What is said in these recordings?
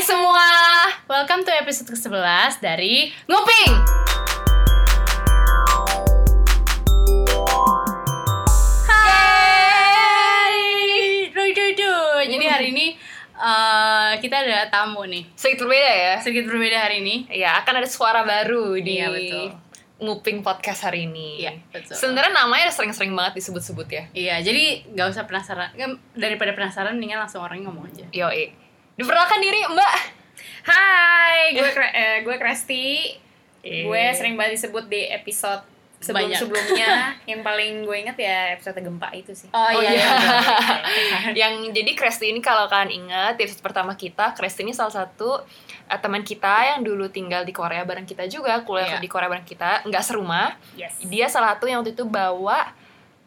Hai semua, welcome to episode ke-11 dari Nguping Hai Duh, duh, duh. Jadi hari ini eh, kita ada tamu nih sedikit berbeda ya. Sedikit berbeda hari ini Ya, akan ada suara baru di Iya, betul. nguping podcast hari ini. Iya, betul. Sebenarnya namanya udah sering-sering banget disebut-sebut ya. Iya, jadi gak usah penasaran Daripada penasaran, mendingan langsung orangnya ngomong aja Yoi. Diperkenalkan diri, Mbak. Hai, gue eh, gue Kresti. Eh. Gue sering banget disebut di episode sebelum Banyak. sebelumnya. yang paling gue inget ya episode gempa itu sih. Oh, Oh, iya, iya. Yang jadi Kresti ini kalau kalian ingat episode pertama kita, Kresti ini salah satu uh, teman kita yang dulu tinggal di Korea bareng kita juga, kuliah Iya. di Korea bareng kita, nggak serumah. Yes. Dia salah satu yang waktu itu bawa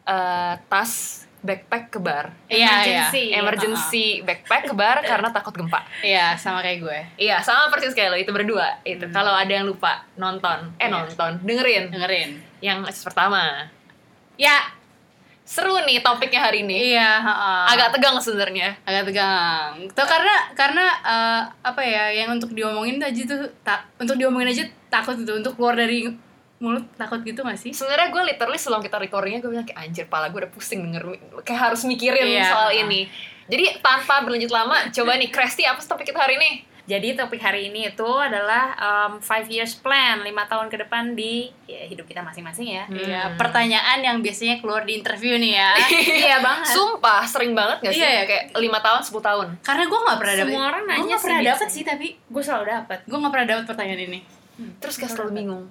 uh, tas backpack ke bar. Iya, iya Emergency. Emergency backpack ke bar karena takut gempa. Iya, sama kayak gue Iya, sama persis kayak lo itu berdua. Itu kalau ada yang lupa nonton, eh Iya. nonton, dengerin Dengerin yang pertama. Ya, Seru nih topiknya hari ini. iya heeh. Agak tegang sebenarnya. agak tegang. Tuh karena karena eh, apa ya yang untuk diomongin aja tuh tak untuk diomongin aja takut itu untuk keluar dari mulut takut gitu gak sih? Sebenarnya gue literally sebelum kita recordingnya gue bilang kayak anjir pala gue udah pusing denger kayak harus mikirin Iya. soal ini. Jadi tanpa berlanjut lama, coba nih Kresti apa sih topik kita hari ini? Jadi topik hari ini itu adalah um, five years plan, lima tahun ke depan di ya, hidup kita masing-masing ya. Iya, pertanyaan yang biasanya keluar di interview nih ya. Iya banget. Sumpah sering banget gak sih? Iya, ya. Kayak 5 tahun, 10 tahun. Karena gue gak pernah dapet Semua orang Gue nanya gak sih pernah biasanya. dapet sih tapi Gue selalu dapat. Gue gak pernah dapet pertanyaan ini Terus kayak selalu bingung.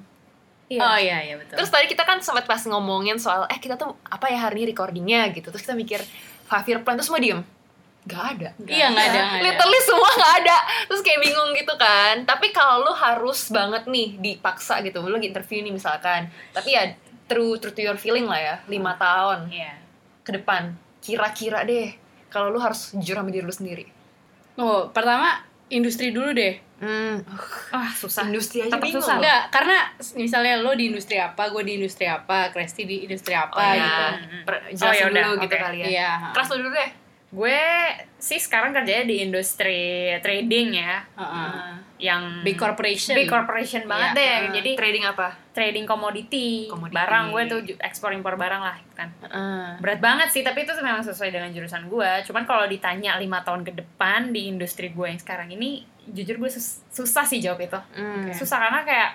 Iya. Oh iya, iya betul Terus tadi kita kan sempat pas ngomongin soal eh kita tuh apa ya hari ini recordingnya gitu. Terus kita mikir five year plan terus semua diem. Gak ada. Iya gak ada, gak ada. Literally semua gak ada. Terus kayak bingung gitu kan. Tapi kalau lu harus banget nih dipaksa gitu. Lu lagi interview nih misalkan. Tapi ya true true to your feeling lah ya. Lima tahun Iya. ke depan. Kira-kira deh. Kalau lu harus jujur sama diri lu sendiri. Oh, pertama industri dulu deh Hmm. Wah, susah. Industri aja Tetap bingung. susah. Enggak, karena misalnya lo di industri apa, gue di industri apa, Kresti di industri apa Oh, gitu. ya. gitu. Per- Oh, jelasin yaudah, dulu gitu oke. kali ya. Iya. Keras lu dulu deh. Gue sih sekarang kerjanya di industri trading ya. Heeh. Yang Big corporation. Big corporation banget Iya. deh. Eh, Jadi trading apa? trading komoditi, Komoditi. barang gue tuh ekspor impor barang lah kan. Heeh. Berat banget sih, tapi itu memang sesuai dengan jurusan gue. Cuman kalau ditanya lima tahun ke depan di industri gue yang sekarang ini, jujur gue sus- susah sih jawab itu. Hmm. Susah karena kayak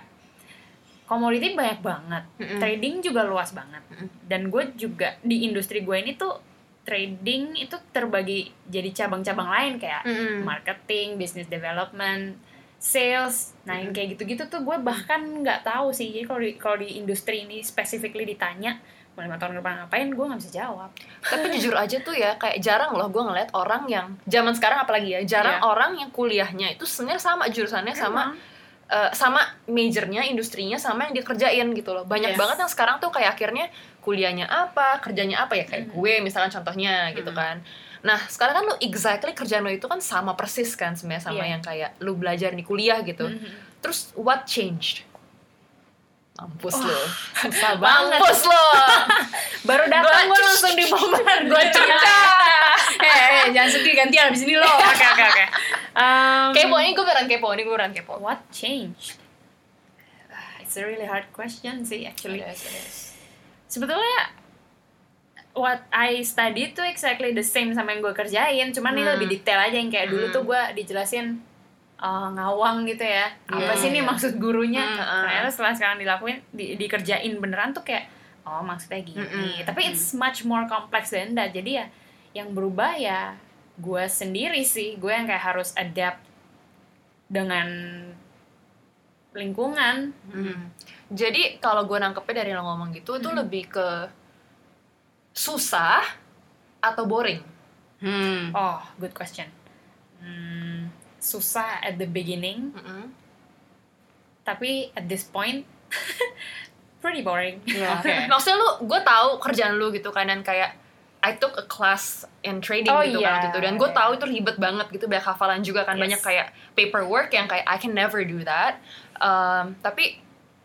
komoditi banyak banget, Mm-mm. trading juga luas banget. Mm-mm. Dan gue juga di industri gue ini tuh trading itu terbagi jadi cabang-cabang lain kayak Mm-mm. marketing, business development, sales. Nah, yang kayak gitu-gitu tuh gue bahkan nggak tahu sih. Jadi kalau di kalau di industri ini specifically ditanya mau lima tahun ke depan ngapain, gue nggak bisa jawab. Tapi jujur aja tuh ya, kayak jarang loh gue ngeliat orang yang zaman sekarang apalagi ya, jarang Iya. orang yang kuliahnya itu sebenarnya sama jurusannya sama Emang. eh, sama majornya, industrinya sama yang dia kerjain gitu loh. Banyak Yes. banget yang sekarang tuh kayak akhirnya kuliahnya apa, kerjanya apa ya kayak gue misalkan contohnya gitu Mm. kan. Nah sekarang kan lu exactly kerjaan lo itu kan sama persis kan sebenarnya sama Iya. yang kayak lu belajar di kuliah gitu. Mhm. Terus what changed? Mampus lo. Susah banget. Mampus lo. Baru datang gue langsung dibombar. gue cerita. Eh, eh, jangan sedih gantian abis ini lo. Oke oke oke. Um, kepo ini gue beneran kepo, ini gue beneran kepo. What changed? It's a really hard question sih actually. Sebetulnya what I study tuh exactly the same sama yang gue kerjain, cuman ini Hmm. lebih detail aja yang kayak dulu Hmm. tuh gue dijelasin uh, ngawang gitu ya. Apa Iya, sih nih maksud gurunya? Hmm. Ternyata setelah sekarang dilakuin di, dikerjain beneran tuh kayak oh maksudnya gini. Mm-mm. Tapi it's much more complex than that. Jadi ya yang berubah ya gue sendiri sih, gue yang kayak harus adapt dengan lingkungan. Hmm. Jadi kalau gue nangkepnya dari lo ngomong gitu, itu Hmm. lebih ke susah atau boring? Hmm. Oh, good question. Hmm, susah at the beginning, Mm-mm. tapi at this point pretty boring. Iya. Oke. Maksudnya lu, gue tahu kerjaan lu gitu kan dan kayak I took a class in trading Oh, gitu kan iya. waktu itu dan gue tahu itu ribet banget gitu banyak hafalan juga kan Yes. banyak kayak paperwork yang kayak I can never do that. Um, tapi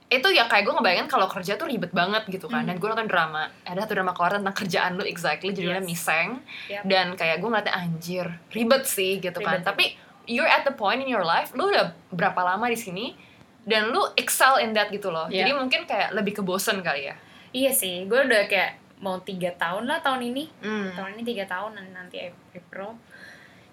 itu ya kayak gue ngebayangin kalau kerja tuh ribet banget gitu kan dan gue nonton drama ada satu drama keluar tentang kerjaan lu exactly judulnya Yes. Miseng Yep. dan kayak gue ngeliatnya anjir ribet sih gitu kan Ribet. tapi you're at the point in your life lu udah berapa lama di sini dan lu excel in that gitu loh Yeah. jadi mungkin kayak lebih ke bosen kali ya Iya sih, gue udah kayak mau tiga tahun lah tahun ini. Hmm. Tahun ini tiga tahun nanti April.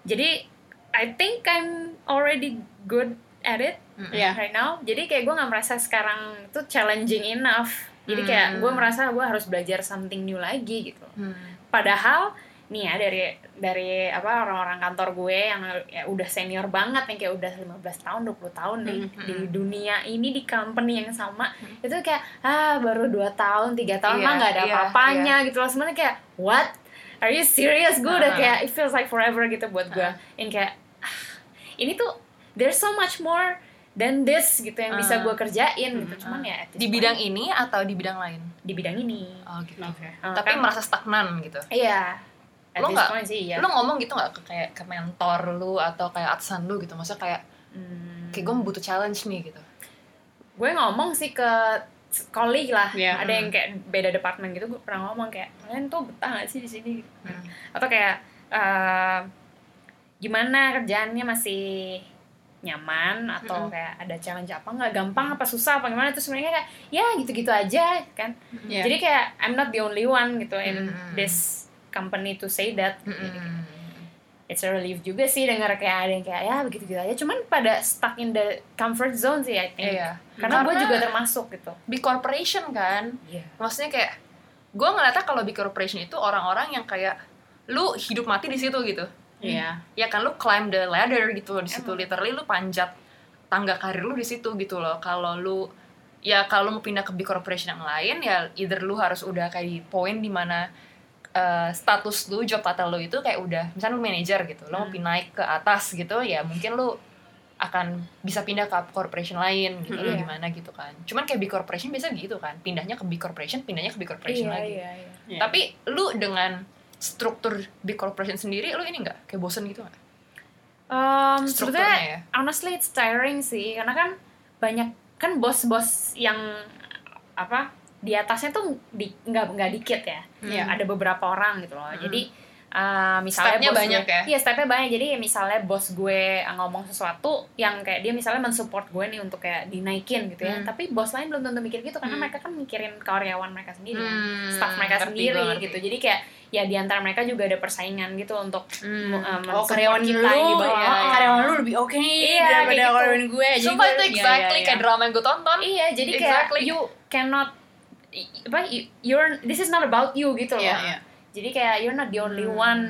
Jadi I think I'm already good at it Iya. right now. Jadi kayak gue nggak merasa sekarang itu challenging enough. Jadi kayak Hmm. gue merasa gue harus belajar something new lagi gitu. Hmm. Padahal nih ya dari dari apa orang-orang kantor gue yang ya udah senior banget yang kayak udah 15 tahun 20 tahun di, Hmm, di dunia ini di company yang sama itu kayak ah baru 2 tahun tiga tahun Iya, mah nggak ada iya, apa-apanya gitu loh sebenarnya kayak what are you serious gue udah Ah. kayak it feels like forever gitu buat gue yang kayak ah, ini tuh there's so much more than this gitu yang bisa Ah. gue kerjain gitu. Cuman ya at this di bidang point, ini atau di bidang lain? Di bidang ini. Oh gitu. Oke. Ah, tapi kan- merasa stagnan gitu? Iya. At Lo nggak- sih iya. lu ngomong gitu nggak ke kayak ke mentor lu atau kayak atasan lu gitu? Maksudnya kayak Hmm. kayak gue butuh challenge nih gitu. Gue ngomong sih ke colleague lah. Iya. ada yang kayak beda departemen gitu gue pernah ngomong kayak kalian tuh betah gak sih di sini? Hmm. atau kayak eh, gimana kerjaannya masih nyaman atau Mm-mm. kayak ada challenge apa nggak gampang apa susah apa gimana terus sebenarnya kayak ya gitu-gitu aja kan Iya. jadi kayak I'm not the only one gitu in Mm-mm. this company to say that Mm-mm. it's a relief juga sih dengar kayak ada yang kayak ya begitu-gitu aja cuman pada stuck in the comfort zone sih I think Iya. karena, gue Karena- juga termasuk gitu big corporation kan Iya. maksudnya kayak gue ngeliatnya kalau big corporation itu orang-orang yang kayak lu hidup mati di situ gitu Iya. ya kan lu climb the ladder gitu di situ literally lu panjat tangga karir lu di situ gitu loh kalau lu ya kalau lu mau pindah ke big corporation yang lain ya either lu harus udah kayak di poin di mana uh, status lu job title lu itu kayak udah misalnya lu manager gitu lo mau Hmm. pindah naik ke atas gitu ya mungkin lu akan bisa pindah ke corporation lain gitu Hmm. lu gimana gitu kan cuman kayak big corporation biasa gitu kan pindahnya ke big corporation pindahnya ke big corporation iya, lagi iya. Iya. tapi lu dengan struktur big corporation sendiri lu ini nggak kayak bosen gitu nggak Um, Strukturnya sebetulnya ya? honestly it's tiring sih karena kan banyak kan bos-bos yang apa di atasnya tuh di nggak nggak dikit ya Iya. ada beberapa orang gitu loh Hmm. jadi uh, misalnya Stepnya banyak gue, ya? iya stepnya banyak jadi misalnya bos gue ngomong sesuatu yang kayak dia misalnya mensupport gue nih untuk kayak dinaikin gitu ya Hmm. tapi bos lain belum tentu mikir gitu karena Hmm. mereka kan mikirin karyawan mereka sendiri Hmm, staff mereka ngerti, sendiri ngerti. gitu jadi kayak ya di antara mereka juga ada persaingan gitu untuk Hmm. um, Oh, karyawan kita lu, di bawah. ya, Oh, karyawan lu lebih oke nih Iya, daripada kayak gitu. karyawan gue. Jadi Sumpah itu iya, exactly iya, kayak iya. drama yang gue tonton Iya, jadi Exactly. kayak you cannot apa you- you're this is not about you gitu loh. Iya, iya. Jadi kayak you're not the only Hmm. one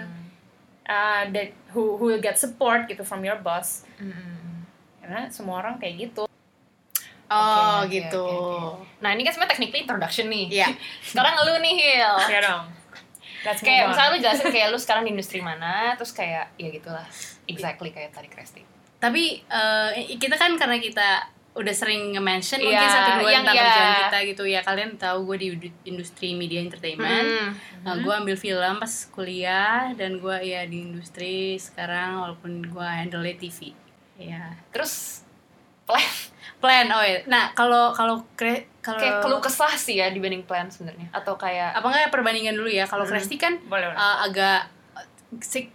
uh, that who who will get support gitu from your boss. Hmm. Karena semua orang kayak gitu. Oh, oke, gitu. oke, oke. Nah ini kan sebenarnya technically introduction nih. Iya. Sekarang lu nih Hil. Ya dong. Let's kayak misalnya lu jelasin kayak lu sekarang di industri mana, terus kayak ya gitulah. Exactly kayak tadi Kresti. Tapi eh, kita kan karena kita udah sering nge-mention mungkin Iya, satu dua yang tentang iya. kerjaan kita gitu ya kalian tahu gue di industri media entertainment Hmm. Nah, gue ambil film pas kuliah dan gue ya di industri sekarang walaupun gue handle TV ya Terus plan plan oh ya nah kalau kalau kre- kalau kayak keluh kesah sih ya dibanding plan sebenarnya atau kayak apa enggak perbandingan dulu ya kalau Hmm. Kresti kan Boleh, boleh. uh, agak sick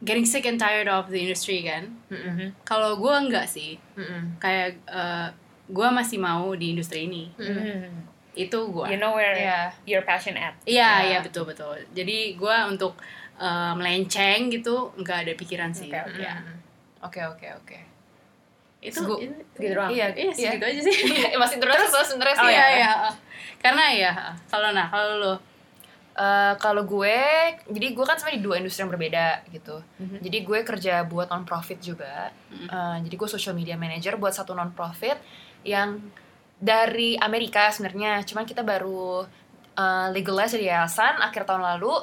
getting sick and tired of the industry kan Mm-mm. kalau gue enggak sih Mm-mm. kayak uh, gue masih mau di industri ini Mm-mm. Hmm. itu gue You know where Iya. your passion at. Iya, Ya. iya betul betul. Jadi gue untuk uh, melenceng gitu nggak ada pikiran sih. Ya. Oke oke oke. Itu Segu- itu- Gitu doang. Iya, iya, Iya. segitu aja sih. Masih terus terus sebenarnya sih oh ya. iya iya. Karena ya kalau nah kalau lo Eh, kalau gue, jadi gue kan sebenarnya di dua industri yang berbeda gitu. Mhm. Jadi gue kerja buat non profit juga. Mhm. Eh, jadi gue social media manager buat satu non profit yang dari Amerika sebenarnya. Cuman kita baru eh, legalize di yayasan akhir tahun lalu.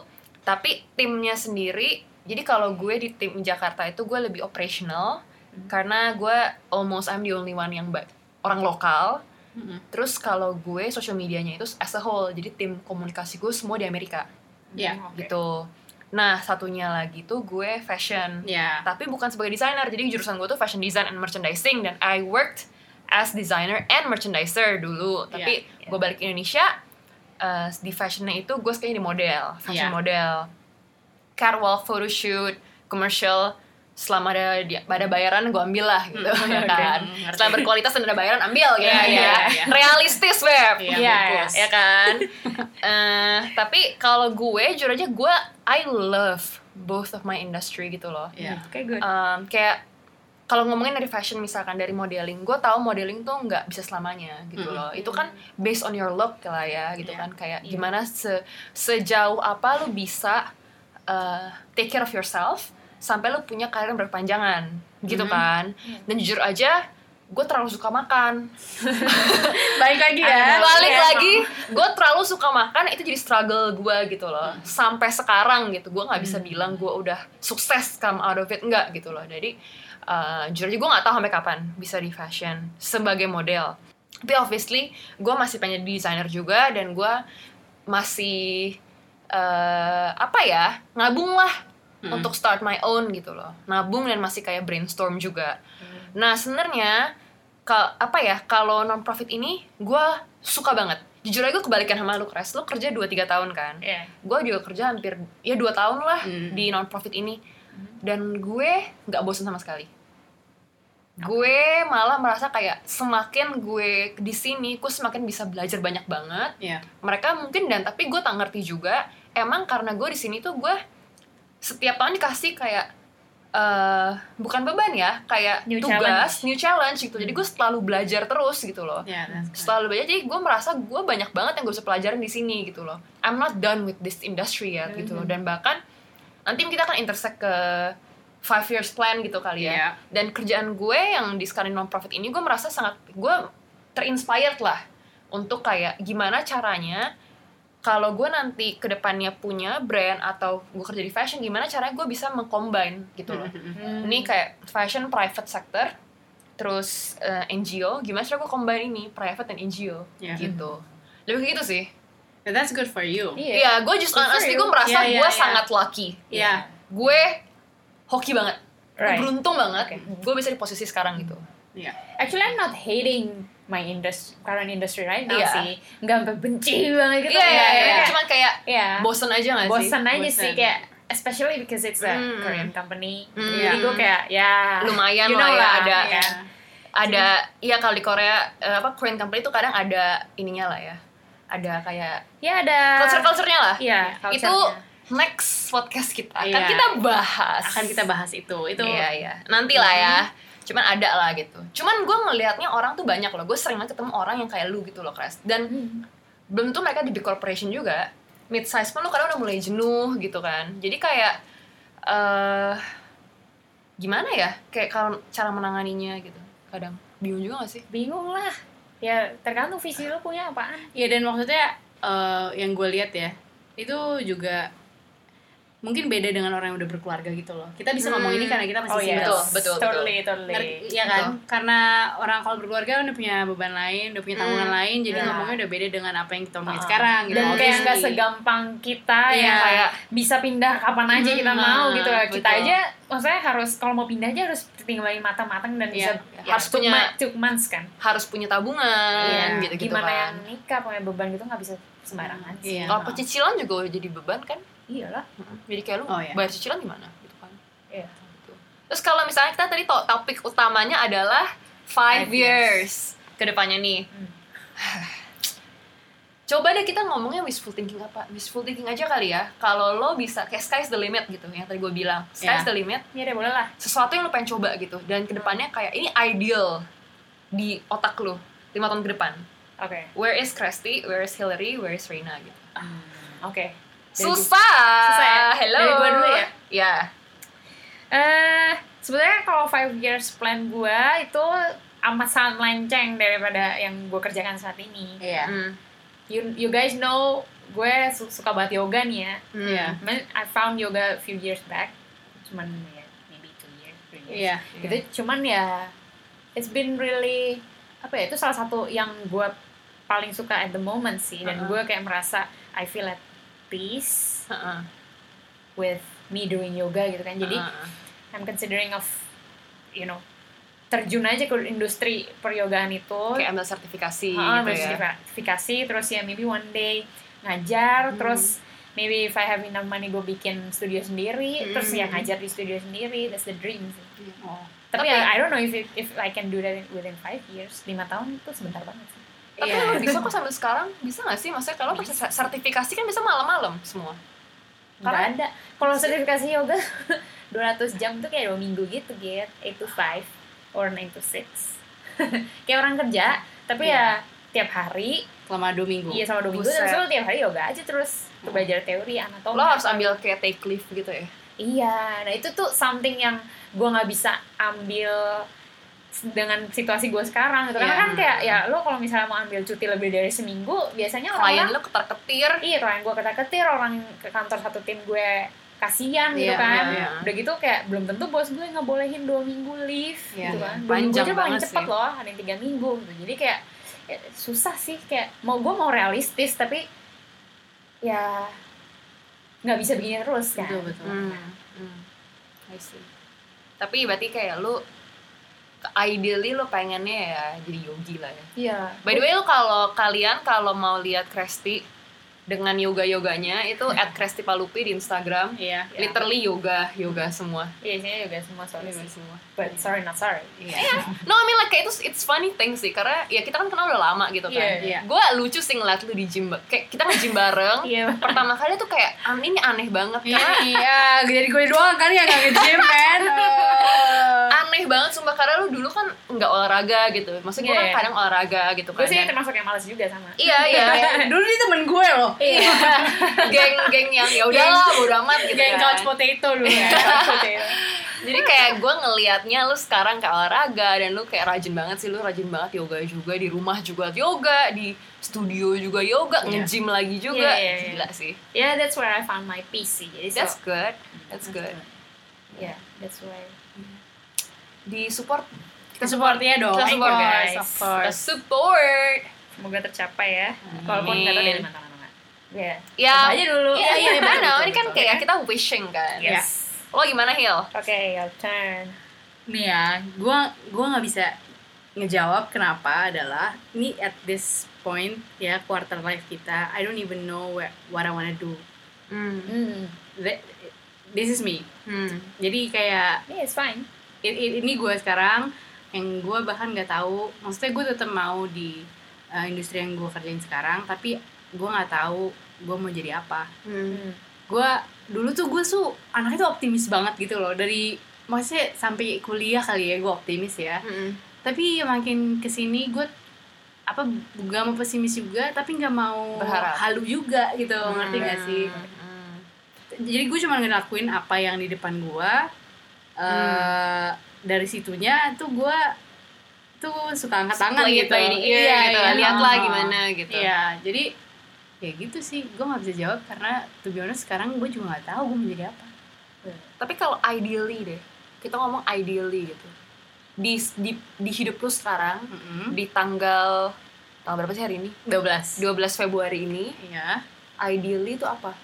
Tapi timnya sendiri. Jadi kalau gue di tim Jakarta itu gue lebih operational karena gue almost I'm the only one yang orang lokal. Mm-mm. Terus kalau gue social medianya itu as a whole, jadi tim komunikasi gue semua di Amerika ya Oke. gitu. Nah satunya lagi tuh gue fashion, ya tapi bukan sebagai desainer. Jadi jurusan gue tuh fashion design and merchandising dan I worked as designer and merchandiser dulu. Tapi Iya, gue balik ke Indonesia eh, di fashionnya itu gue sekali di model, fashion Iya. model, catwalk, photoshoot, commercial. Selama ada ada bayaran gue ambil lah gitu ya oke. kan Hmm, ngerti. selama berkualitas dan ada bayaran ambil gitu Iya, ya iya, iya. realistis web Iya, Iya, bagus. ya kan Eh, tapi kalau gue jujur aja gue I love both of my industry gitu loh Iya. Oke, good. Um, kayak kalau ngomongin dari fashion misalkan dari modeling, gue tahu modeling tuh nggak bisa selamanya gitu Mm-mm. loh. Itu kan based on your look lah ya gitu Iya. kan kayak Iya. gimana se sejauh apa lu bisa uh, take care of yourself sampai lu punya karir yang berkepanjangan gitu Mhm. kan. Dan jujur aja gue terlalu suka makan. Balik lagi ya. Balik Iya, lagi, gue terlalu suka makan itu jadi struggle gue gitu loh. Sampai sekarang gitu, gue nggak bisa bilang gue udah sukses come out of it enggak gitu loh. Jadi uh, jujur aja gue nggak tahu sampai kapan bisa di fashion sebagai model. Tapi obviously gue masih pengen desainer juga dan gue masih uh, apa ya ngabung lah Mm. untuk start my own gitu loh. Nabung dan masih kayak brainstorm juga. Nah sebenarnya apa ya kalau non profit ini gue suka banget jujur aja gue kebalikan sama lu Kres lu kerja 2-3 tahun kan Iya. gue juga kerja hampir ya dua tahun lah Hmm. di non profit ini dan gue nggak bosan sama sekali gue malah merasa kayak semakin gue di sini gue semakin bisa belajar banyak banget Iya. mereka mungkin dan tapi gue tak ngerti juga emang karena gue di sini tuh gue setiap tahun dikasih kayak eh bukan beban ya kayak New tugas new challenge gitu. Jadi gue selalu belajar terus gitu loh. Good. selalu belajar. Jadi gue merasa gue banyak banget yang gue bisa pelajarin di sini gitu loh. I'm not done with this industry ya gitu loh. Dan bahkan nanti kita akan intersect ke five years plan gitu kali ya. Iya. dan kerjaan gue yang di sekarang non profit ini gue merasa sangat gue terinspired lah untuk kayak gimana caranya kalau gue nanti ke depannya punya brand atau gue kerja di fashion gimana caranya gue bisa mengcombine gitu loh Hmm. ini kayak fashion private sector terus eh, NGO gimana cara gue combine ini private dan NGO Iya. gitu lebih kayak gitu sih But that's good for you. Iya. Iya, gue just honestly gue merasa Iya, iya, gue iya. sangat lucky Iya. gue hoki banget Gue Right. beruntung banget gue bisa di posisi sekarang gitu Iya. Actually, I'm not hating my industry, current industry right now Iya. sih. Nggak sampai benci banget gitu. iya iya iya Kayak- cuman kayak Iya. bosen aja gak sih Bosan aja Bosen. sih kayak especially because it's a Hmm. Korean company. Hmm. Jadi gue kayak ya Lumayan you lah know ya, ada- Iya. ada iya kalau di Korea eh, apa Korean company itu kadang ada ininya lah ya ada kayak ya ada culture culturenya lah Iya, itu culture-nya. next podcast kita akan Iya. kita bahas Akan kita bahas itu. Itu Iya iya. Nanti lah ya. Cuman ada lah gitu. Cuman gue ngelihatnya orang tuh banyak loh. Gue sering ketemu orang yang kayak lu gitu loh, Kres. Dan Hmm. belum tuh mereka di big corporation juga. Mid size pun lu kadang udah mulai jenuh gitu kan. Jadi kayak eh gimana ya? Kayak kalau cara menanganinya gitu. Kadang bingung juga gak sih? bingung lah. Ya tergantung visi lo punya apaan. Iya dan maksudnya eh, yang gue lihat ya itu juga mungkin beda dengan orang yang udah berkeluarga gitu loh. Kita bisa ngomong ini karena kita masih Oh iya, single. Betul, betul, betul. Totally, totally. Iya kan? Karena orang kalau berkeluarga udah punya beban lain, udah punya tanggungan Hmm. lain, jadi Iya. ngomongnya udah beda dengan apa yang kita omongin Ah. sekarang gitu. Dan kayak Obviously. nggak segampang kita Iya. yang kayak bisa pindah kapan aja kita Hmm, mau gitu. betul. Kita aja maksudnya harus kalau mau pindah aja harus tinggalin matang-matang dan bisa Iya. ya, Harus punya- months kan. Harus punya tabungan Iya. gitu-gitu Gimana kan. yang nikah punya beban gitu nggak bisa sembarangan sih. Iya. Kalau pecicilan juga udah jadi beban kan? Iyalah. Jadi kayak lu Oh, iya. bayar cicilan gimana gitu kan. Iya. Gitu. Terus kalau misalnya kita tadi to- topik utamanya adalah five Five years ke depannya nih. Hmm. Coba deh kita ngomongnya wishful thinking apa? Wishful thinking aja kali ya. Kalau lo bisa kayak sky's the limit gitu yang tadi gue bilang. Sky's Iya. the limit. Iya deh boleh lah. Sesuatu yang lo pengen coba gitu dan ke depannya kayak ini ideal di otak lo lima tahun ke depan. Oke. Where is Krusty? Where is Hillary? Where is Reina gitu. Oke. Dari Susah. Susah ya? Hello. Dari gua dulu ya? Ya. Eh, sebenarnya kalau five years plan gue itu amat sangat melenceng daripada yang gue kerjakan saat ini. Iya. Hmm. You you guys know gue su- suka banget yoga nih ya. Iya. Man, I found yoga a few years back. Cuman ya maybe two years, three years. Iya. Gitu cuman ya it's been really apa ya itu salah satu yang gue paling suka at the moment sih dan Uh-uh. gue kayak merasa I feel at peace Heeh. with me doing yoga gitu kan. Jadi Heeh. I'm considering of you know terjun aja ke industri peryogaan itu kayak ambil sertifikasi Ah, gitu ambil ya. sertifikasi terus ya maybe one day ngajar Hmm. terus maybe if I have enough money gue bikin studio sendiri Hmm. terus ya ngajar di studio sendiri that's the dream sih Oh. tapi, Tapi- ya I don't know if it- if I can do that within five years lima tahun itu sebentar banget Tapi Iya. lu bisa kok sambil sekarang? Bisa gak sih? Maksudnya kalau pas sertifikasi kan bisa malam-malam semua. nggak Karena- ada. Kalau sertifikasi yoga 200 jam tuh kayak dua minggu gitu get 8 to 5 or 9 to 6 kayak orang kerja tapi ya tiap hari. Selama dua minggu. iya sama dua minggu. Terus lu tiap hari yoga aja terus. Tuh belajar teori anatomi. Lo harus ambil kayak take leave gitu ya. Iya, nah itu tuh something yang gue nggak bisa ambil dengan situasi gue sekarang gitu. Karena Iya. kan kayak ya lo kalau misalnya mau ambil cuti lebih dari seminggu, biasanya Klien lo ketar-ketir. iya klien gue ketar-ketir, orang ke kantor satu tim gue kasihan gitu Iya, kan. iya, iya. Udah gitu kayak belum tentu bos gue ngebolehin dua minggu leave Iya, gitu kan. iya. Dua minggu Panjang aja paling banget cepet sih. loh, ada yang tiga minggu gitu. Jadi kayak ya, susah sih kayak mau gue mau realistis tapi ya nggak bisa begini terus kan. Betul betul. Hmm. hmm. I see. Tapi berarti kayak lu ideally lu pengennya ya jadi yogi lah ya. Iya. By the way lu kalau kalian kalau mau lihat Kresti dengan yoga-yoganya itu at Kresti Palupi di Instagram. Iya. Ya. Literally yoga, yoga semua. Iya, isinya juga semua sorry Yoga semua. But sorry not sorry. Iya. No, I mean like kayak itu it's funny thing sih karena ya kita kan kenal udah lama gitu kan. Iya, iya. Gue lucu sih ngeliat lu di gym, kayak kita nge-gym bareng. Iya. Pertama kali tuh kayak "Am, ini aneh banget Iya, karena iya, jadi gue doang kan yang gak nge-gym, man. Oh. aneh banget sumpah karena lu dulu kan nggak olahraga gitu. Maksudnya gue Iya, kan iya. kadang olahraga gitu kan. Gue sih termasuk yang malas juga sama. Iya iya. Dulu dia temen gue loh. Iya. Geng-geng yang ya udahlah bodo amat gitu Geng kan. couch potato dulu ya. Jadi kayak gue ngelihatnya lu sekarang kayak olahraga dan lu kayak rajin banget sih lu rajin banget yoga juga di rumah juga yoga di studio juga yoga Iya. nge-gym lagi juga Iya, iya, iya. gila sih. Yeah, that's where I found my peace sih. Jadi That's so, good. That's good. yeah, that's where. Di support Kita support ya dong. Kita support, guys. Kita support. Semoga tercapai ya. Walaupun nggak tahu dari mana mana. Ya. Ya. Coba aja dulu. Iya iya betul, Ini kan kayak kita wishing kan. Yes. Lo gimana Hil? Oke, your turn. Nih ya, gue gua nggak bisa ngejawab kenapa adalah ini at this point ya quarter life kita I don't even know where, what I wanna do Hmm. Hmm. That- this is me Hmm. jadi kayak Yeah, it's fine. i- i- ini gue sekarang yang gue bahkan nggak tahu maksudnya gue tetap mau di uh, industri yang gue kerjain sekarang tapi gue nggak tahu gue mau jadi apa Hmm. Hmm. gue dulu tuh gue tuh anaknya tuh optimis banget gitu loh dari maksudnya sampai kuliah kali ya gue optimis ya Hmm. tapi makin ke sini gue apa gak mau pesimis juga tapi nggak mau Berharap. halu juga gitu ngerti gak sih Hmm. jadi gue cuma ngelakuin apa yang di depan gue eh dari situnya tuh gue tuh suka angkat tangan it gitu by the ear gitu. Lihatlah oh. gimana gitu. iya jadi ya gitu sih gue nggak bisa jawab karena to be honest sekarang gue juga nggak tahu gue mau jadi apa Tapi kalau ideally deh, kita ngomong ideally gitu. Di di, di hidup lu sekarang Mm-mm. di tanggal tanggal berapa sih hari ini? 12 12 Februari ini, iya ideally itu apa?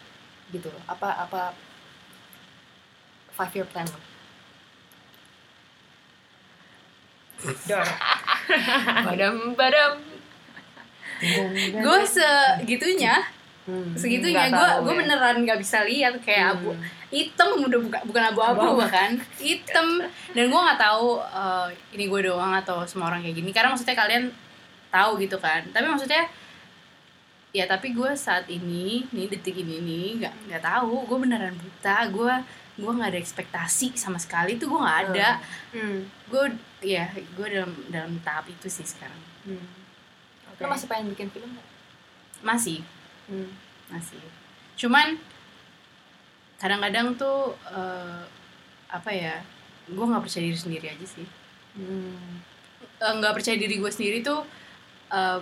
Gitu loh. Apa apa five year plan lo? Badam badam. Gue segitunya. Hmm, segitunya. gue gue ya. beneran nggak bisa lihat kayak abu Hmm. hitam udah buka, bukan abu-abu bahkan. Hitam. Dan gue nggak tahu eh, ini gue doang atau semua orang kayak gini. Karena maksudnya kalian tahu gitu kan. Tapi maksudnya ya tapi gue saat ini nih detik ini nih nggak nggak tahu. Gue beneran buta. Gue gue nggak ada ekspektasi sama sekali tuh. Gue nggak ada. Hmm. gue ya gue dalam dalam tahap itu sih sekarang. Hmm. Oke. Lo masih pengen bikin film nggak? masih Hmm. masih cuman kadang-kadang tuh eh, apa ya gue nggak percaya diri sendiri aja sih Hmm. Eh, nggak percaya diri gue sendiri tuh eh,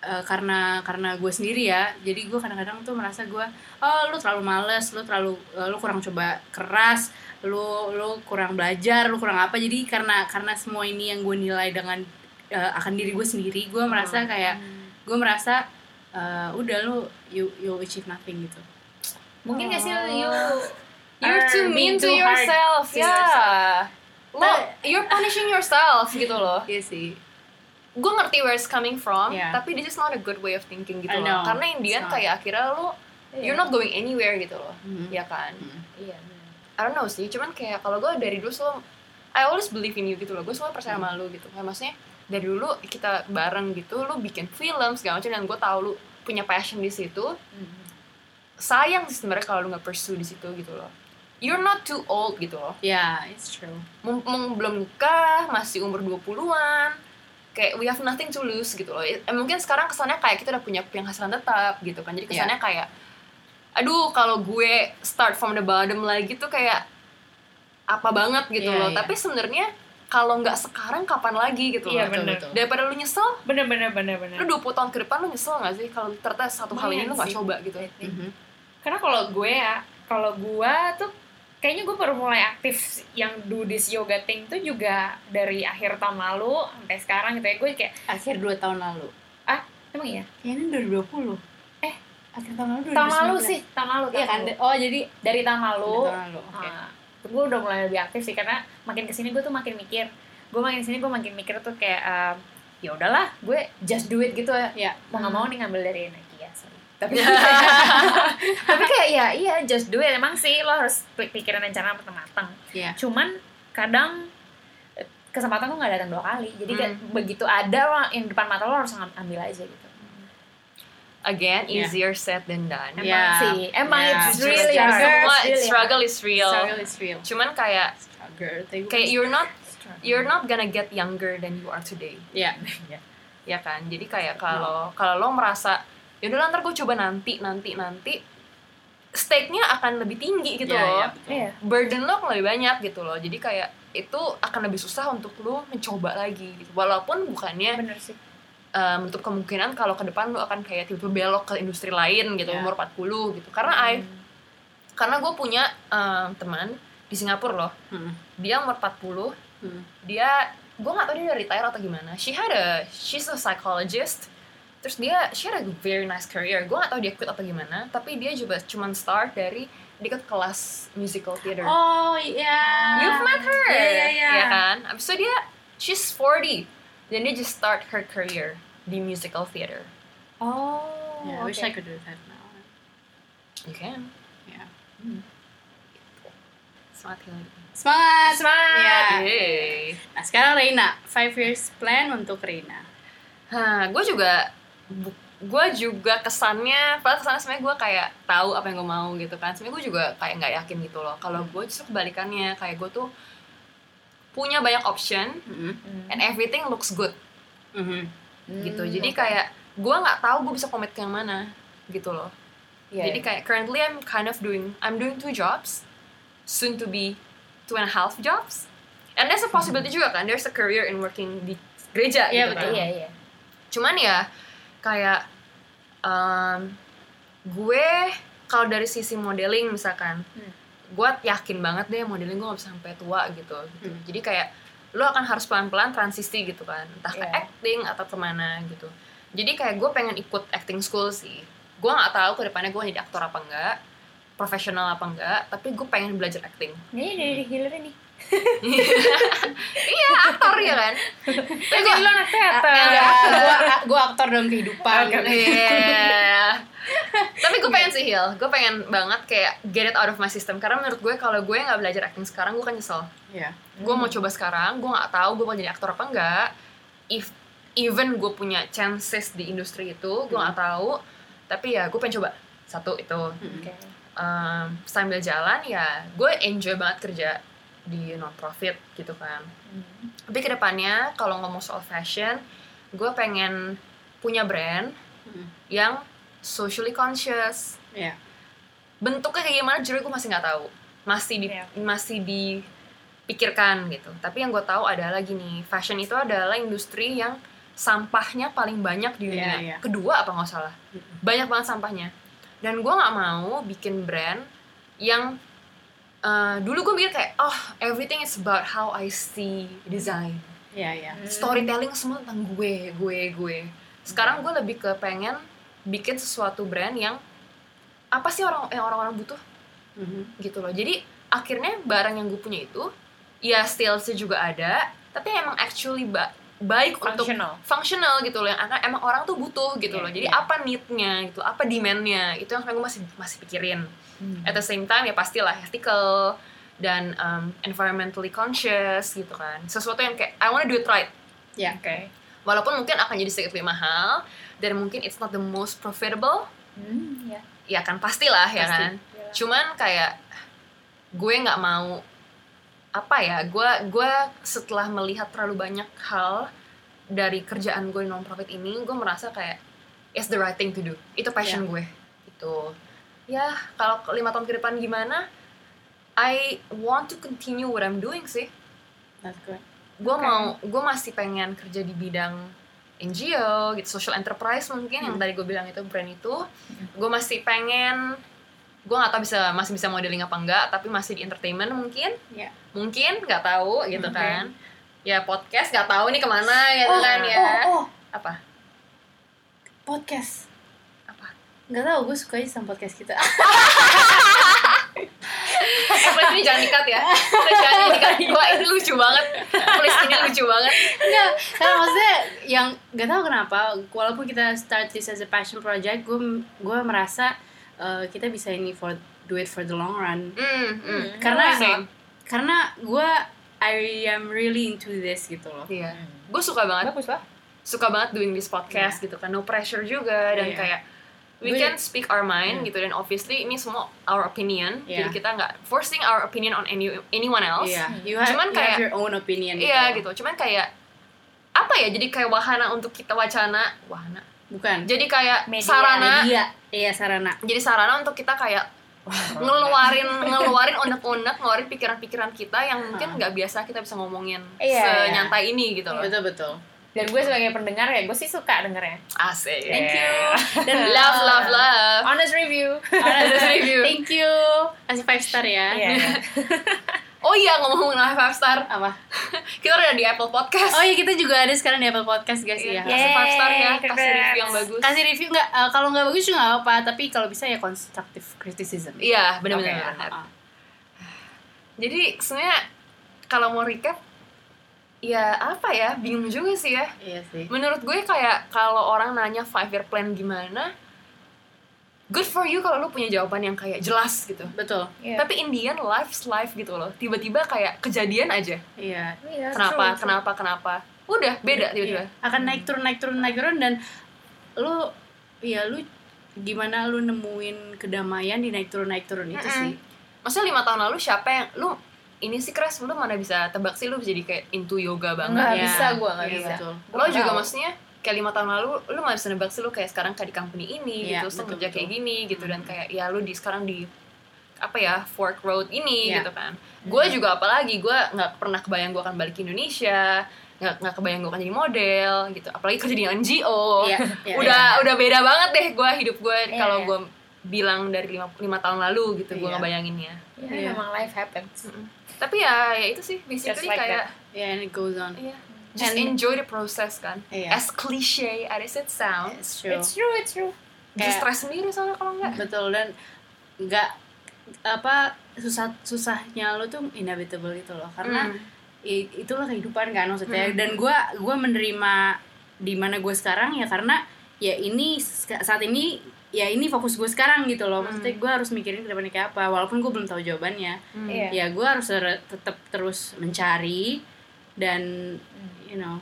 eh, karena karena gue sendiri ya jadi gue kadang-kadang tuh merasa gue oh lu terlalu males lu terlalu eh, lu kurang coba keras lu lu kurang belajar lu kurang apa jadi karena karena semua ini yang gue nilai dengan eh, akan diri gue sendiri gue merasa kayak gue merasa eh, udah lu you you achieve nothing gitu Mungkin gak sih Oh. you You're are too mean to yourself, ya. yourself. Lo, you're punishing yourself gitu loh. iya sih Gue ngerti where it's coming from, Yeah. tapi this is not a good way of thinking gitu loh. Karena Indian kayak akhirnya lo you're not going anywhere gitu loh Mhm. ya kan Mhm. Iya. benar. I don't know sih cuman kayak kalau gue dari dulu selalu I always believe in you gitu loh gue selalu percaya sama lu gitu kayak maksudnya dari dulu kita bareng gitu lu bikin film segala macam dan gue tahu lu punya passion di situ Mhm. sayang sih sebenarnya kalau lu nggak pursue di situ gitu loh you're not too old gitu loh Yeah, it's true. mumpung belum nikah masih umur 20-an kayak we have nothing to lose gitu loh eh, mungkin sekarang kesannya kayak kita udah punya penghasilan tetap gitu kan jadi kesannya kayak aduh kalau gue start from the bottom lagi tuh kayak apa banget gitu Iya, loh iya. tapi sebenarnya kalau nggak sekarang kapan lagi gitu Iya, loh bener. betul. daripada lu nyesel Bener bener bener bener. lu 20 tahun ke depan lu nyesel gak sih kalau ternyata satu hal ini lu gak sih. coba gitu Mhm. Karena kalau gue ya, kalau gue tuh kayaknya gue baru mulai aktif yang do this yoga thing tuh juga dari akhir tahun lalu sampai sekarang gitu ya. Gue kayak, Akhir 2 tahun lalu. emang iya? Kayaknya 2020. Eh, akhir tahun lalu Tahun lalu 2019. sih, tahun lalu. Iya tahun kan? lalu. Oh, jadi Dari tahun lalu, tahun lalu. Oke. ah, gue udah mulai lebih aktif sih karena makin ke sini gue tuh makin mikir. Gue makin ke sini gue makin mikir tuh kayak, ah, ya udahlah, gue just do it gitu ya. Mau nggak mau nih ngambil dari Nike ya, sorry. Tapi tapi kayak ya iya just do it emang sih lo harus pik- pikirin rencana matang-matang Iya. cuman kadang eh, kesempatan tuh nggak datang dua kali jadi Hmm. begitu ada lo yang depan mata lo harus am- ambil aja gitu again easier said than done emang Yeah. sih emang Yeah. it's Just really struggle. hard Semua really struggle is real Struggle is real. cuman kayak Struggle. Kayak you're not hard. you're not gonna get younger than you are today Ya. ya kan jadi kayak kalau kalau lo merasa ya udah ntar gue coba nanti nanti nanti stake-nya akan lebih tinggi gitu Ya, loh betul. Iya. burden lo akan lebih banyak gitu loh jadi kayak itu akan lebih susah untuk lo mencoba lagi gitu walaupun bukannya bener sih eh, menutup kemungkinan kalau ke depan lo akan kayak tiba-tiba belok ke industri lain gitu Ya. umur 40 gitu karena I karena gue punya eh, teman di Singapura loh Hmm. dia umur 40 Hmm. dia gue nggak tahu dia udah retire atau gimana she had a she's a psychologist terus dia she had a very nice career gue nggak tahu dia quit atau gimana tapi dia juga cuman start dari dia ikut kelas musical theater Oh, iya. you've met her Iya, iya, iya. ya kan abis itu dia she's 40 dan dia just start her career di musical theater oh Yeah, I wish. I could do that now. you can Yeah. smart Hilary. Semangat. Semangat. Ya. Yeay. Nah, sekarang Reina, five years plan untuk Reina. Hah, gue juga gue juga kesannya, padahal kesannya sebenarnya gue kayak tahu apa yang gue mau gitu kan. Sebenarnya gue juga kayak nggak yakin gitu loh. Kalau gue justru kebalikannya, kayak gue tuh punya banyak option Mhm. Hmm. and everything looks good Mhm. gitu. Hmm, Jadi oke. kayak gue nggak tahu gue bisa komit ke yang mana gitu loh. Iya, Jadi iya. kayak currently I'm kind of doing I'm doing two jobs, soon to be two and a half jobs. And there's a possibility juga kan, there's a career in working di gereja Iya, gitu betul. kan. iya iya Cuman ya kayak um, gue kalau dari sisi modeling misalkan, Hmm. Gue yakin banget deh modeling gue gak bisa sampai tua gitu. gitu. Hmm. Jadi kayak lo akan harus pelan-pelan transisi gitu kan, entah ke Iya. acting atau ke mana gitu. Jadi kayak gue pengen ikut acting school sih. Gue nggak tahu ke depannya gue jadi aktor apa enggak, profesional apa enggak, tapi gue pengen belajar acting. ini dari Hillary nih iya aktor ya kan. tapi gue lo anak teater Enggak, gua gua aktor dalam kehidupan. Iya. Tapi gue pengen sih Hil, gue pengen banget kayak get it out of my system karena menurut gue kalau gue nggak belajar acting sekarang gue kan nyesel. Iya. Gue mau coba sekarang, gue nggak tahu gue mau jadi aktor apa enggak. If even gue punya chances di industri itu, gue nggak tahu. Tapi ya gue pengen coba satu itu. Oke. Um, sambil jalan ya, gue enjoy banget kerja di non profit gitu kan. Hmm. Tapi ke depannya kalau ngomong soal fashion, gue pengen punya brand Mhm. yang socially conscious. Iya. Bentuknya kayak gimana jujur gue masih nggak tahu. Masih di Iya. masih dipikirkan gitu. Tapi yang gue tahu adalah gini, fashion itu adalah industri yang sampahnya paling banyak di dunia. Iya, iya. Kedua apa nggak salah? Mhm. Banyak banget sampahnya. Dan gue nggak mau bikin brand yang uh, dulu gue mikir kayak oh everything is about how I see design. Iya, iya. storytelling semua tentang gue gue gue. Sekarang gue lebih ke pengen bikin sesuatu brand yang apa sih orang yang orang-orang butuh? Mhm. gitu loh. Jadi akhirnya barang yang gue punya itu ya sales juga ada tapi emang actually ba- baik untuk Functional. gitu loh yang akan emang orang tuh butuh gitu Iya, loh jadi iya. apa need-nya gitu apa demand-nya itu yang gue masih masih pikirin Hmm. at the same time ya pastilah ethical dan um, environmentally conscious gitu kan sesuatu yang kayak I wanna do it right Ya. Oke. walaupun mungkin akan jadi sedikit lebih mahal dan mungkin it's not the most profitable Hmm, ya. ya kan pastilah ya Pasti. kan Iyalah. cuman kayak gue nggak mau apa ya gue gue setelah melihat terlalu banyak hal dari kerjaan gue non profit ini gue merasa kayak it's the right thing to do itu passion gue itu ya kalau lima tahun ke depan gimana I want to continue what I'm doing sih That's good. gue Oke. mau gue masih pengen kerja di bidang NGO gitu social enterprise mungkin yang Hmm. tadi gue bilang itu brand itu gue masih pengen gue nggak tahu bisa masih bisa modeling apa enggak tapi masih di entertainment mungkin Ya. Mungkin nggak tahu gitu Oke. kan ya podcast nggak tahu nih ke mana gitu Oh, kan ya oh, oh, apa podcast. apa Nggak tahu, gue suka aja sama podcast kita. please ini jangan dikat ya please jangan dikat wah ini lucu banget please ini lucu banget Enggak, karena maksudnya yang nggak tahu kenapa, walaupun kita start this as a passion project, gue gue merasa uh, kita bisa ini for do it for the long run. hmm. Hmm. Karena Same. Karena gue I am really into this gitu loh. iya gue suka banget Bagus lah. suka banget doing this podcast gitu kan no pressure juga dan Iya. kayak we can speak our mind Iya. gitu dan obviously ini semua our opinion Iya. jadi kita nggak forcing our opinion on any anyone else Iya, you have, Cuman you have kayak- your own opinion. iya gitu cuman kayak apa ya jadi kayak wahana untuk kita wacana wahana Bukan. jadi kayak Media. sarana Media. Iya, sarana. jadi sarana untuk kita kayak ngeluarin ngeluarin unek-unek ngeluarin pikiran-pikiran kita yang mungkin nggak biasa kita bisa ngomongin Iya, senyantai ini gitu loh Betul betul. Dan gue sebagai pendengar ya, gue sih suka dengernya. asik Thank you. Dan love love love Honest review. Honest review. Thank you. Kasih five star ya. Iya. Oh iya ngomong-ngomong live five star, Apa? kita udah di Apple Podcast. Oh iya kita juga ada sekarang di Apple Podcast guys Iya, ya. kasih five star ya, kasih review yang bagus. Kasih review nggak? eh, kalau nggak bagus juga nggak apa, tapi kalau bisa ya constructive criticism. Iya, benar-benar. Oke, benar. Ah, Jadi sebenarnya kalau mau recap, ya apa ya, bingung juga sih ya. Iya sih. Menurut gue kayak kalau orang nanya five year plan gimana, good for you kalau lu punya jawaban yang kayak jelas gitu. Betul. Iya. Tapi Indian life's life gitu loh. Tiba-tiba kayak kejadian aja. Iya. Iya, Kenapa? true, true. Kenapa? Kenapa? Udah beda tiba-tiba. Iya. Akan naik turun naik turun naik turun dan lu ya lu gimana lu nemuin kedamaian di naik turun naik turun itu Mm-mm. sih. Maksudnya lima tahun lalu siapa yang lu ini sih keras lu mana bisa tebak sih lu bisa jadi kayak into yoga banget. Nggak Iya. bisa gue, nggak Iya, bisa. betul. Lo juga maksudnya kayak lima tahun lalu lu nggak bisa nebak sih lu kayak sekarang kayak di company ini Iya, gitu betul, kerja betul. kayak gini gitu dan Hmm. kayak ya lu di sekarang di apa ya Fork Road ini Iya. gitu kan gue juga apalagi gue nggak pernah kebayang gue akan balik ke Indonesia nggak nggak kebayang gue akan jadi model gitu apalagi kerja di NGO Iya, iya, udah udah beda banget deh gue hidup gue Iya, kalau iya. gue bilang dari lima, lima tahun lalu gitu gue Iya. ngebayanginnya Ya, Iya. memang life happens. Mm-mm. tapi ya ya itu sih basically like kayak Yeah, and it goes on. iya just And- enjoy the process kan Iya. as cliche as it sounds It's true. It's true, it's true. Just Kayak- stress sendiri soalnya kalau enggak. Betul dan nggak apa susah susahnya lu tuh inevitable itu loh karena Hmm. i- itulah kehidupan kan maksudnya Hmm. dan gua gua menerima di mana gue sekarang ya karena ya ini saat ini ya ini fokus gue sekarang gitu loh maksudnya gue harus mikirin ke depannya kayak apa walaupun gue belum tahu jawabannya Hmm. Iya. ya gue harus ter- tetap terus mencari dan you know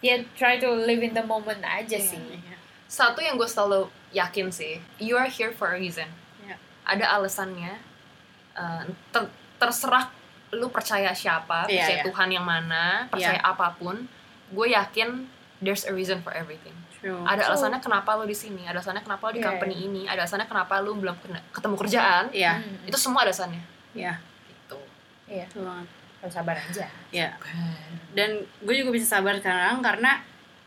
Ya try to live in the moment aja Iya, sih. iya. Satu yang gue selalu yakin sih, you are here for a reason. Iya. Ada alasannya. Eh, ter- terserah lu percaya siapa, Iya, percaya iya. Tuhan yang mana, percaya apa pun, gue yakin there's a reason for everything. True. Ada So- alasannya kenapa lu di sini, ada alasannya kenapa lu di Iya, company ini, ada alasannya kenapa lu belum ketemu kerjaan. Iya, Hmm. Itu semua alasannya. iya, Gitu. Iya, banget. Harus sabar aja. Ya. Dan gue juga bisa sabar sekarang karena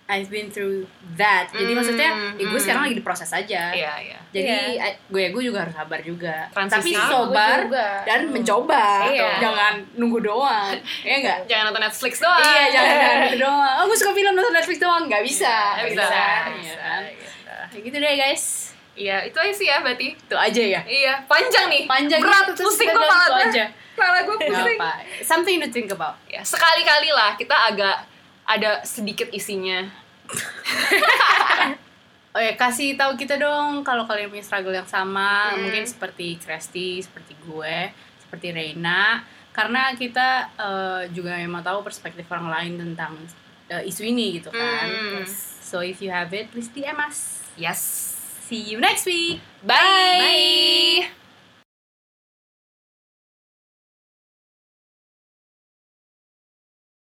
I've been through that. Jadi Mm, maksudnya ya gue mm. sekarang lagi diproses aja. Iya, iya. Jadi. I- gue gue juga harus sabar juga. Transisi. Tapi sabar dan Hmm. mencoba. Iya. Jangan nunggu doang. Iya enggak? Jangan nonton Netflix doang. Iya, jangan nunggu doang. Oh, gue suka film nonton Netflix doang. Nggak bisa. Nggak Nggak bisa. Iya Bisa, kan? gitu. Ya gitu deh guys. Iya, itu aja sih ya berarti. Itu aja ya. Iya, panjang nih. Panjang Berat, pusing gue itu kepala aja. Kepala gue pusing. apa. Something to think about. Ya, sekali-kali lah kita agak ada sedikit isinya. Oh ya, kasih tahu kita dong kalau kalian punya struggle yang sama, Hmm. mungkin seperti Kresti, seperti gue, seperti Reina. Karena kita eh, juga mau tahu perspektif orang lain tentang eh, isu ini gitu kan. Hmm. So if you have it, please DM us. Yes. See you next week. Bye. Bye. Bye.